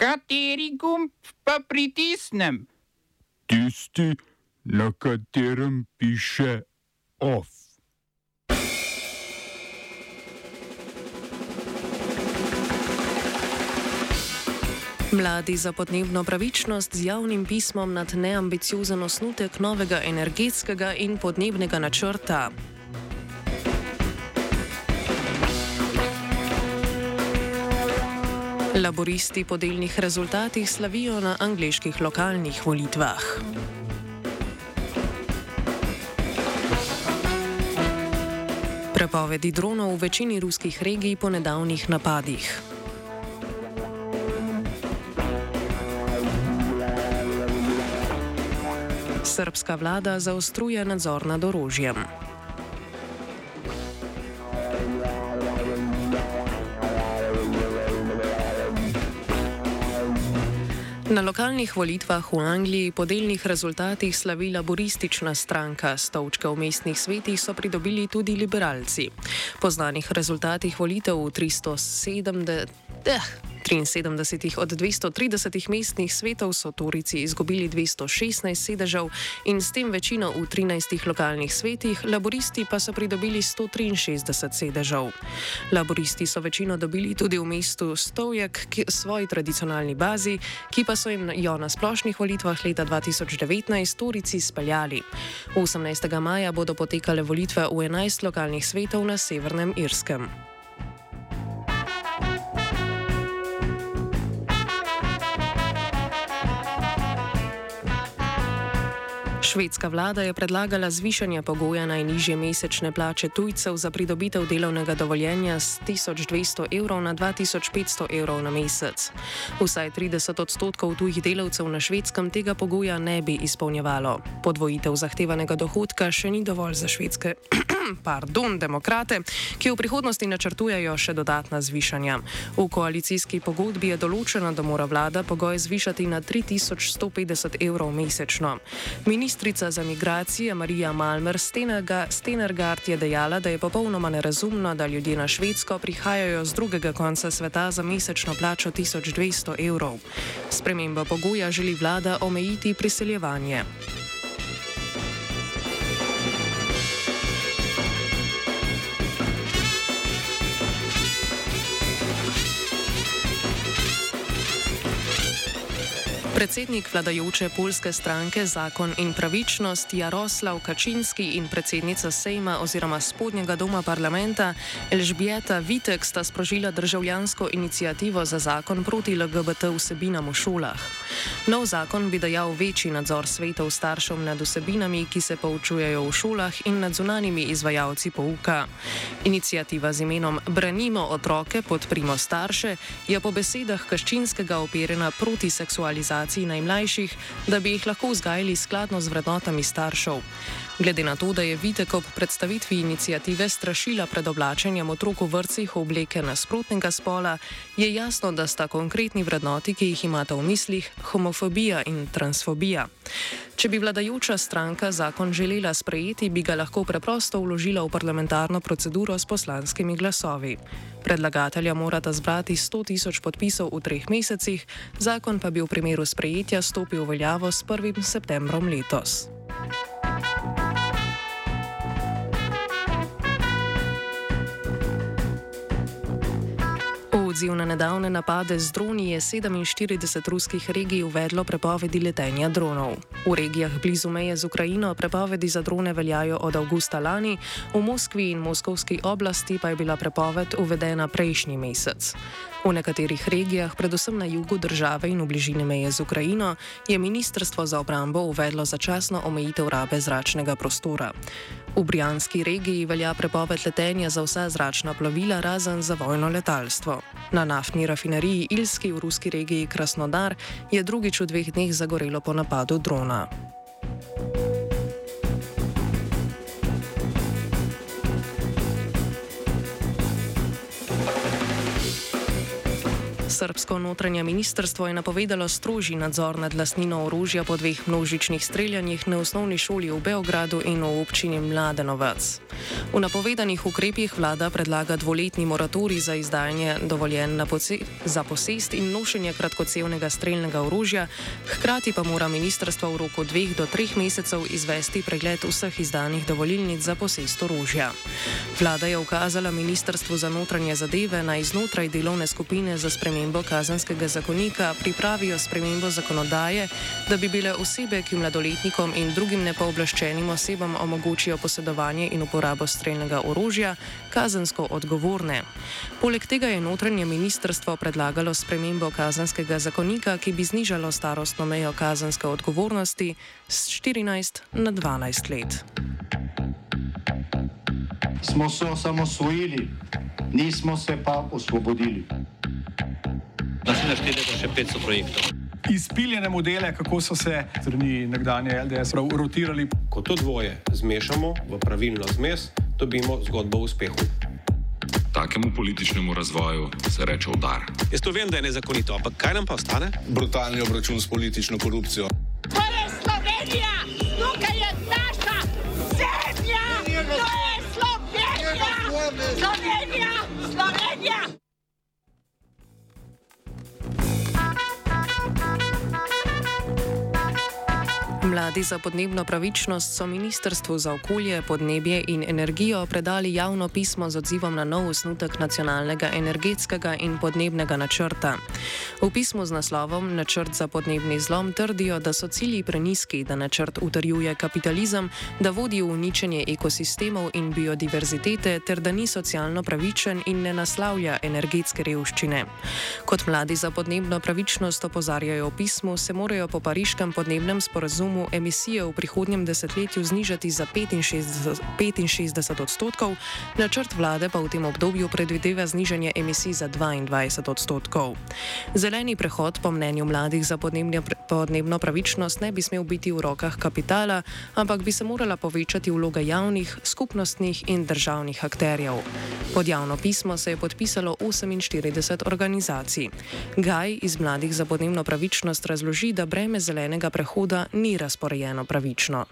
Kateri gumb pa pritisnem? Tisti, na katerem piše OF. Mladi za podnebno pravičnost z javnim pismom nad neambiciozen osnutek novega energetskega in podnebnega načrta. Laboristi po delnih rezultatih slavijo na angliških lokalnih volitvah. Prepovedi dronov v večini ruskih regij po nedavnih napadih. Srpska vlada zaostruje nadzor nad orožjem. Na lokalnih volitvah v Angliji po delnih rezultatih slavi laboristična stranka, stolčke v mestnih svetih so pridobili tudi liberalci. Po znanih rezultatih volitev v 370. Eh, 73 od 230 mestnih svetov so Torici izgubili 216 sedežev in s tem večino v 13 lokalnih svetih, laboristi pa so pridobili 163 sedežev. Laboristi so večino dobili tudi v mestu Stovjak, svoji tradicionalni bazi, ki pa so jim jo na splošnih volitvah leta 2019 Torici speljali. 18. maja bodo potekale volitve v 11 lokalnih svetov na Severnem Irskem. Švedska vlada je predlagala zvišanje pogoja najnižje mesečne plače tujcev za pridobitev delovnega dovoljenja z 1200 evrov na 2500 evrov na mesec. Vsaj 30 odstotkov tujih delavcev na švedskem tega pogoja ne bi izpolnjevalo. Podvojitev zahtevanega dohodka še ni dovolj za švedske. Pardon, demokrate, ki v prihodnosti načrtujejo še dodatna zvišanja. V koalicijski pogodbi je določeno, da mora vlada pogoj zvišati na 3150 evrov mesečno. Ministr Ministrica za migracije Marija Malmer Stenergard je dejala, da je popolnoma nerazumno, da ljudje na Švedsko prihajajo z drugega konca sveta za mesečno plačo 1200 evrov. Sprememba pogoja želi vlada omejiti priseljevanje. Predsednik vladajoče polske stranke Zakon in pravičnost Jaroslav Kačinski in predsednica Sejma oziroma spodnjega doma parlamenta Elžbieta Vitek sta sprožila državljansko inicijativo za zakon proti LGBT vsebinam v šolah. Nov zakon bi dajal večji nadzor svetov staršev nad vsebinami, ki se poučujejo v šolah in nad zunanimi izvajalci pouka. Inicijativa z imenom Branimo otroke, podprimo starše je po besedah Kačinskega operjena proti seksualizaciji generacij najmlajših, da bi jih lahko vzgajali skladno z vrednotami staršev. Glede na to, da je Vitek ob predstavitvi inicijative strašila pred oblačenjem otrok v vrcih obleke nasprotnega spola, je jasno, da sta konkretni vrednoti, ki jih imata v mislih, homofobija in transfobija. Če bi vladajoča stranka zakon želela sprejeti, bi ga lahko preprosto vložila v parlamentarno proceduro s poslanskimi glasovi. Predlagatelja morata zbrati 100 tisoč podpisov v treh mesecih, zakon pa bi v primeru sprejetja stopil v veljavo s 1. septembrom letos. Odziv na nedavne napade z droni je 47 ruskih regij uvedlo prepovedi letenja dronov. V regijah blizu meje z Ukrajino prepovedi za drone veljajo od avgusta lani, v Moskvi in Moskovski oblasti pa je bila prepoved uvedena prejšnji mesec. V nekaterih regijah, predvsem na jugu države in v bližini meje z Ukrajino, je Ministrstvo za obrambo uvedlo začasno omejitev rabe zračnega prostora. V Brijanski regiji velja prepoved letenja za vsa zračna plovila, razen za vojno letalstvo. Na naftni rafineriji Ilski v ruski regiji Krasnodar je drugič v dveh dneh zagorelo po napadu drona. Srbsko notranje ministrstvo je napovedalo strožji nadzor nad lasnino orožja po dveh množičnih streljanjih na osnovni šoli v Beogradu in v občini Mladenovac. V napovedanih ukrepih vlada predlaga dvoletni moratorij za izdajanje dovoljen za posest in nošenje kratkocevnega streljnega orožja, hkrati pa mora ministrstvo v roku dveh do treh mesecev izvesti pregled vseh izdanih dovolilnic za posest orožja. Vlada je ukazala ministrstvu za notranje zadeve naj znotraj delovne skupine za spremembo kazanskega zakonika pripravijo spremembo zakonodaje, da bi bile osebe, ki mladoletnikom in drugim nepooblaščenim osebam omogočijo posedovanje in uporabo streljnega orožja, kazansko odgovorne. Poleg tega je notranje ministrstvo predlagalo spremembo kazanskega zakonika, ki bi znižalo starostno mejo kazanske odgovornosti z 14 na 12 let. Smo se osamosvojili, nismo se pa osvobodili. Naslednje število je še 500 projektov. Izpiljene modele, kako so se strani nekdanje LDS rotirali. Ko to dvoje zmešamo v pravilno zmes, dobimo zgodbo o uspehu. Takemu političnemu razvoju se reče udar. Jaz to vem, da je nezakonito, ampak kaj nam pa ostane? Brutalni obračun s politično korupcijo. To je Slovenija, Mladi za podnebno pravičnost so Ministrstvu za okolje, podnebje in energijo predali javno pismo z odzivom na nov osnutek nacionalnega energetskega in podnebnega načrta. V pismu z naslovom Načrt za podnebni zlom trdijo, da so cilji preniski, da načrt utrjuje kapitalizem, da vodi v uničenje ekosistemov in biodiverzitete, ter da ni socialno pravičen in ne naslavlja energetske revščine. Kot mladi za podnebno pravičnost opozarjajo v pismu, se morajo po pariškem podnebnem sporazumu sporazumu emisije v prihodnjem desetletju znižati za 65, 65 odstotkov, načrt vlade pa v tem obdobju predvideva znižanje emisij za 22 odstotkov. Zeleni prehod, po mnenju mladih za podnebno pravičnost, ne bi smel biti v rokah kapitala, ampak bi se morala povečati vloga javnih, skupnostnih in državnih akterjev. Pod javno pismo se je podpisalo 48 organizacij. Gaj iz mladih za podnebno pravičnost razloži, da breme zelenega prehoda ni razporejeno pravično.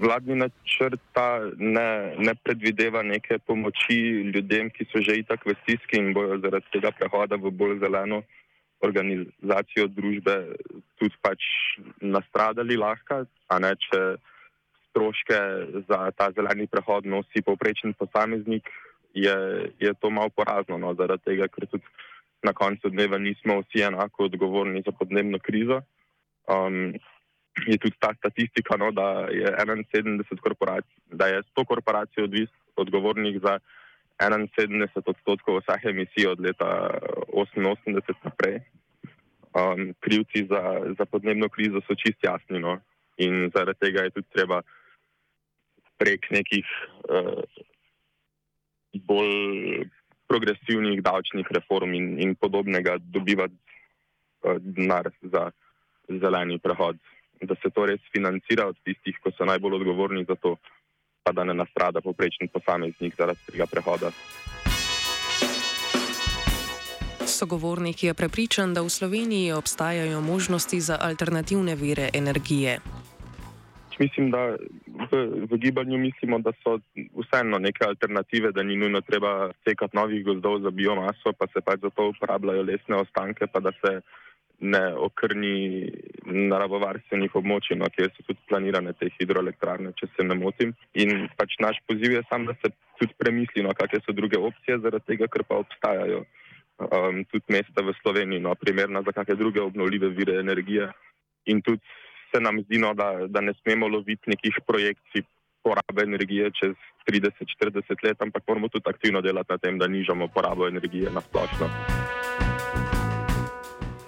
Vladni načrt ne, ne predvideva neke pomoči ljudem, ki so že itak v stiski in bojo zaradi tega prehoda v bolj zeleno organizacijo družbe tudi pač nastradali lahko, a ne če stroške za ta zeleni prehod nosi povprečen posameznik, je, je to malo porazno, no, zaradi tega, ker tudi na koncu dneva nismo vsi enako odgovorni za podnebno krizo. Um, je tudi ta statistika, no, da je 71 korporacij, da je 100 korporacij odvis, odgovornih za 71 odstotkov vseh emisij od leta 88 naprej. Um, krivci za, za podnebno krizo so čist jasni no, in zaradi tega je tudi treba prek nekih uh, bolj progresivnih davčnih reform in, in podobnega dobivati uh, denar za zeleni prehod da se to res financira od tistih, ki so najbolj odgovorni za to, pa da ne nastrada poprečni posameznik zaradi tega prehoda. Sogovornik je prepričan, da v Sloveniji obstajajo možnosti za alternativne vire energije. Mislim, da v, v gibanju mislimo, da so vseeno neke alternative, da ni nujno treba sekati novih gozdov za biomaso, pa se pač za to uporabljajo lesne ostanke, pa da se ne okrni naravovarstvenih območij, no, kjer so tudi planirane te hidroelektrarne, če se ne motim. In pač naš poziv je sam, da se tudi premisli, no, kakšne so druge opcije, zaradi tega, ker pa obstajajo um, tudi mesta v Sloveniji, no, primerna za kakšne druge obnovljive vire energije. In tudi se nam zdi, no, da, da ne smemo loviti nekih projekcij porabe energije čez 30-40 let, ampak moramo tudi aktivno delati na tem, da nižamo porabo energije na splošno.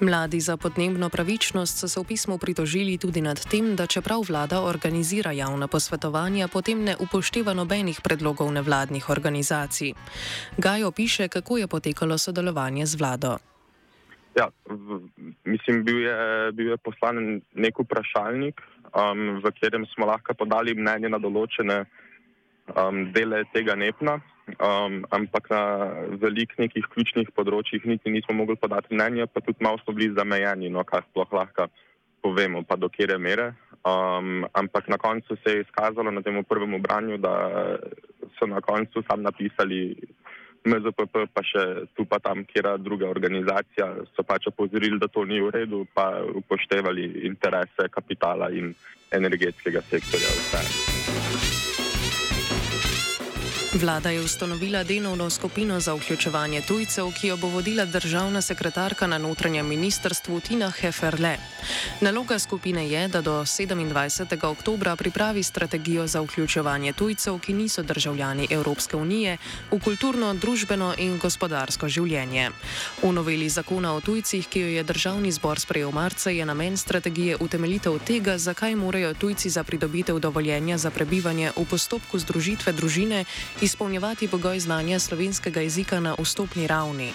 Mladi za podnebno pravičnost so se v pismu pritožili tudi nad tem, da čeprav vlada organizira javna posvetovanja, potem ne upošteva nobenih predlogov nevladnih organizacij. Gaj opiše, kako je potekalo sodelovanje z vlado. Ja, v, mislim, bil je, bil je poslan nek vprašalnik, um, v katerem smo lahko podali mnenje na določene Um, dele tega nepna, um, ampak na velik nekih ključnih področjih niti nismo mogli podati mnenja, pa tudi malo smo bili zamejeni, no, kaj sploh lahko povemo, pa do kere mere. Um, ampak na koncu se je izkazalo na tem prvem branju, da so na koncu sam napisali MZPP, pa še tu pa tam, kjer druga organizacija, so pač opozorili, da to ni v redu, pa upoštevali interese kapitala in energetskega sektorja. Vse. Vlada je ustanovila delovno skupino za vključevanje tujcev, ki jo bo vodila državna sekretarka na notranjem ministrstvu Tina Heferle. Naloga skupine je, da do 27. oktobra pripravi strategijo za vključevanje tujcev, ki niso državljani Evropske unije, v kulturno, družbeno in gospodarsko življenje. V noveli zakona o tujcih, ki jo je državni zbor sprejel marca, je namen strategije utemeljitev tega, zakaj morajo tujci za pridobitev dovoljenja za prebivanje v postopku združitve družine izpolnjevati pogoj znanja slovenskega jezika na vstopni ravni.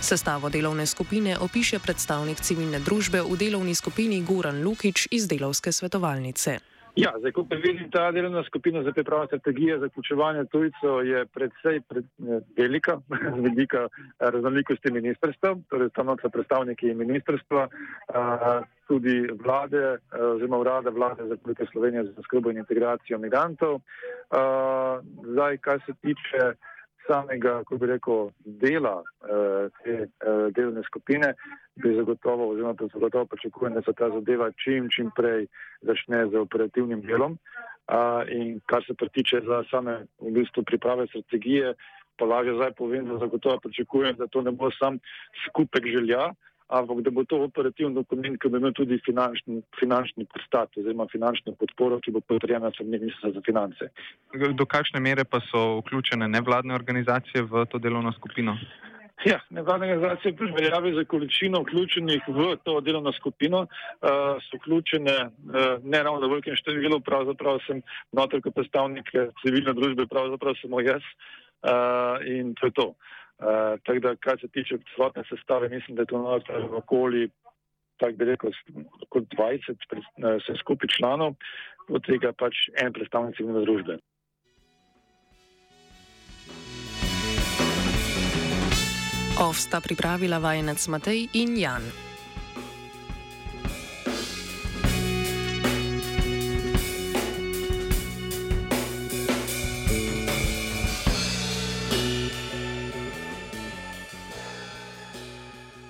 Sestavo delovne skupine opiše predstavnik civilne družbe v delovni skupini Goran Lukič iz delovske svetovalnice. Ja, zdaj, ko vidim ta delovna skupina za pripravo strategije za vključevanje tujcev, je predvsej pred, velika, z vidika raznolikosti ministrstva, torej tam so predstavniki ministrstva, tudi vlade, oziroma urada vlade za Republike Slovenije za skrbo in integracijo migrantov. Zdaj, kar se tiče samega, ko bi rekel, dela te delovne skupine, bi zagotovo, oziroma da zagotovo pričakujem, da se ta zadeva čim, čim prej začne z operativnim delom. A, in kar se tiče za same v bistvu priprave strategije, pa lažje zdaj povem, da zagotovo pričakujem, da to ne bo sam skupek želja, ampak da bo to operativni dokument, ki bo imel tudi finančni, finančni podstat oziroma finančno podporo, ki bo potrjena s ministrstva za finance. Do kakšne mere pa so vključene nevladne organizacije v to delovno skupino? Ja, nevladne organizacije pri veljavi za količino vključenih v to delovno skupino uh, so vključene uh, ne ravno v velikem številu, pravzaprav sem noter kot predstavnik civilne družbe, pravzaprav samo jaz uh, in to je to. Uh, tako da, kar se tiče celotne sestave, mislim, da je to noter okoli, tako bi rekel, kot 20 vse skupaj članov, od tega pač en predstavnik civilne družbe. Ovsta pripravila vajenec Matej in Jan.